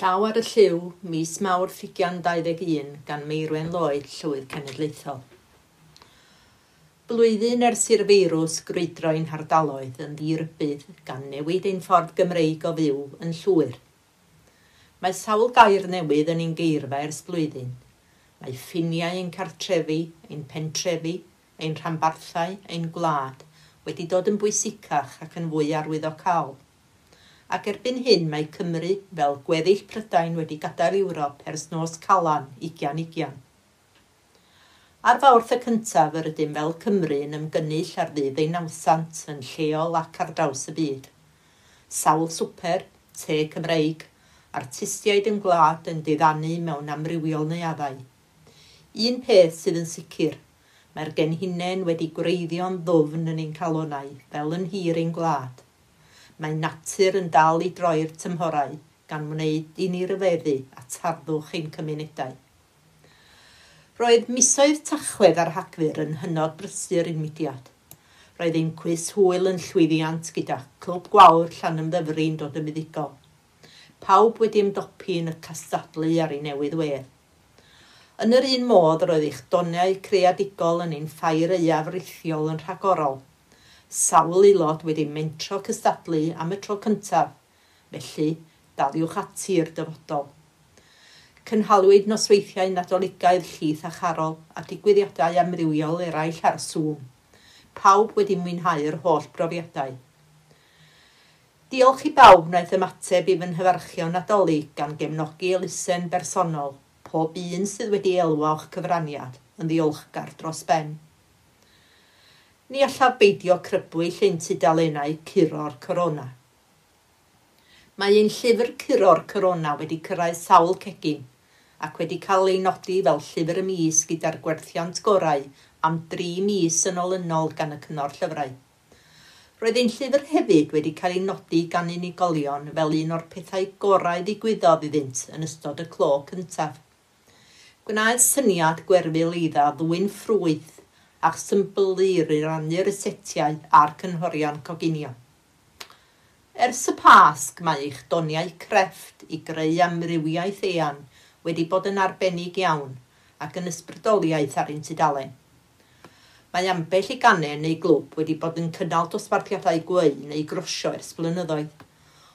Llaw ar y lliw, mis Mawrth 21 gan Meirwen Lloyd, Llywydd Cenedlaethol. Blwyddyn ers i'r feirws grwydroi'n hardaloedd yn ddirbydd gan newid ein ffordd Gymreig o fyw yn llwyr. Mae sawl gair newydd yn ein geirfa ers blwyddyn. Mae ffiniau ein cartrefi, ein pentrefi, ein rhanbarthau, ein gwlad wedi dod yn bwysicach ac yn fwy arwyddocaol. cael ac erbyn hyn mae Cymru fel gweddill Prydain wedi gadael Ewrop ers nos Calan 20 Ar fawrth y cyntaf yr ydym fel Cymru yn ymgynnull ar ddydd ei nawsant yn lleol ac ar draws y byd. Sawl swper, te Cymreig, artistiaid yn gwlad yn diddannu mewn amrywiol neuaddau. Un peth sydd yn sicr, mae'r genhinen wedi gwreiddio'n ddwfn yn ein calonau fel yn hir ein gwlad – mae natur yn dal i droi'r tymhorau gan wneud i ni ryfeddu a tarddwch ein cymunedau. Roedd misoedd tachwedd ar hagfyr yn hynod brysur i'n mudiad. Roedd ein cwys hwyl yn llwyddiant gyda clwb gwawr llan ymddyfru'n dod y muddigol. Pawb wedi ymdopi yn y castadlu ar ei newydd wedd. Yn yr un modd roedd eich doniau creadigol yn ein ffair eiaf rithiol yn rhagorol – sawl aelod wedi mentro cystadlu am y tro cyntaf, felly daliwch ati'r dyfodol. Cynhalwyd nosweithiau nadoligaidd llith a charol a digwyddiadau amrywiol eraill ar Zoom. Pawb wedi mwynhau'r holl brofiadau. Diolch i bawb wnaeth ymateb i fy nhyfarchion nadolig gan gefnogi elusen bersonol, pob un sydd wedi elwa o'ch cyfraniad yn ddiolchgar dros ben ni allaf beidio crybwyll ein tudalennau curo'r corona. Mae ein llyfr curo'r corona wedi cyrraedd sawl cegin ac wedi cael ei nodi fel llyfr y mis gyda'r gwerthiant gorau am dri mis yn olynol gan y cynnor llyfrau. Roedd ein llyfr hefyd wedi cael ei nodi gan unigolion fel un o'r pethau gorau ddigwyddodd iddynt yn ystod y clo cyntaf. Gwnaed syniad gwerfil iddo ddwy'n ffrwyth a symbolir i rannu'r setiau a'r cynhorion coginio. Ers y pasg mae eich doniau crefft i greu amrywiaeth ean wedi bod yn arbennig iawn ac yn ysbrydoliaeth ar un tudalen. Mae ambell i ganau neu glwb wedi bod yn cynnal dosbarthiadau gweu neu grosio ers blynyddoedd,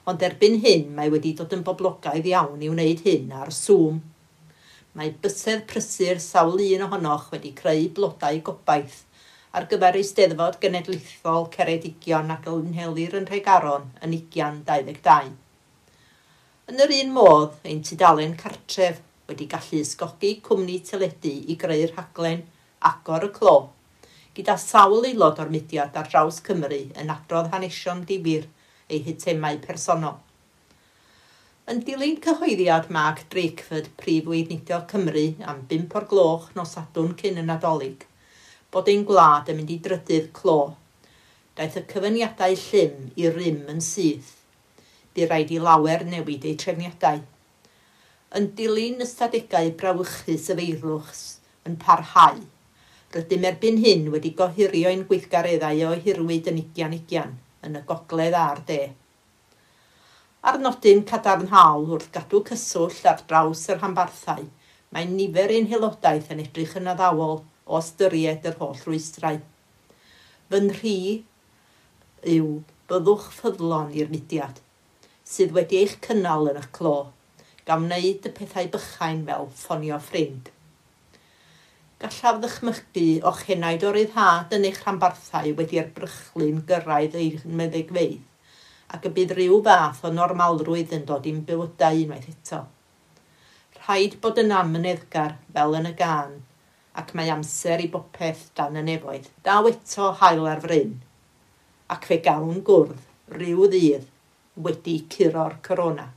ond erbyn hyn mae wedi dod yn boblogaidd iawn i wneud hyn ar Zoom. Mae bysedd prysur sawl un ohonoch wedi creu blodau gobaith ar gyfer Eisteddfod Genedlaethol Ceredigion ac Ynhelir yn Rhegaron yn 2022. Yn yr un modd, ein tudalen cartref wedi gallu ysgogi cwmni teledu i greu rhaglen agor y clo, gyda sawl aelod o'r mudiad ar draws Cymru yn adrodd hanesion difyr eu hitemau personol. Yn dilyn cyhoeddiad Mark Drakeford, prif weidnidio Cymru am 5 o'r gloch nos adwn cyn y nadolig, bod ein gwlad yn mynd i drydydd clo. Daeth y cyfyniadau llym i rym yn syth. Bu rhaid i lawer newid eu trefniadau. Yn dilyn ystadegau brawychus y feirwchs yn parhau, rydym erbyn hyn wedi gohirio ein gweithgareddau o hirwyd yn ugian ugian yn y gogledd a'r de a'r nodyn cadarnhaol wrth gadw cyswll ar draws yr hanbarthau, mae nifer ein helodaeth yn edrych yn addawol o ystyried yr holl rwystrau. Fy nhri yw byddwch ffyddlon i'r mudiad, sydd wedi eich cynnal yn y clo, gan wneud y pethau bychain fel ffonio ffrind. Gallaf ddychmygu o'ch henaid o ryddhad yn eich rhanbarthau wedi erbrychlu'n gyrraedd eich meddygfeidd ac y bydd rhyw fath o normalrwydd yn dod i'n bywydau unwaith eto. Rhaid bod yn amyneddgar fel yn y gân, ac mae amser i bopeth dan y nefoedd, daw eto hael ar fryn, ac fe gawn gwrdd rhyw ddydd wedi curo'r corona.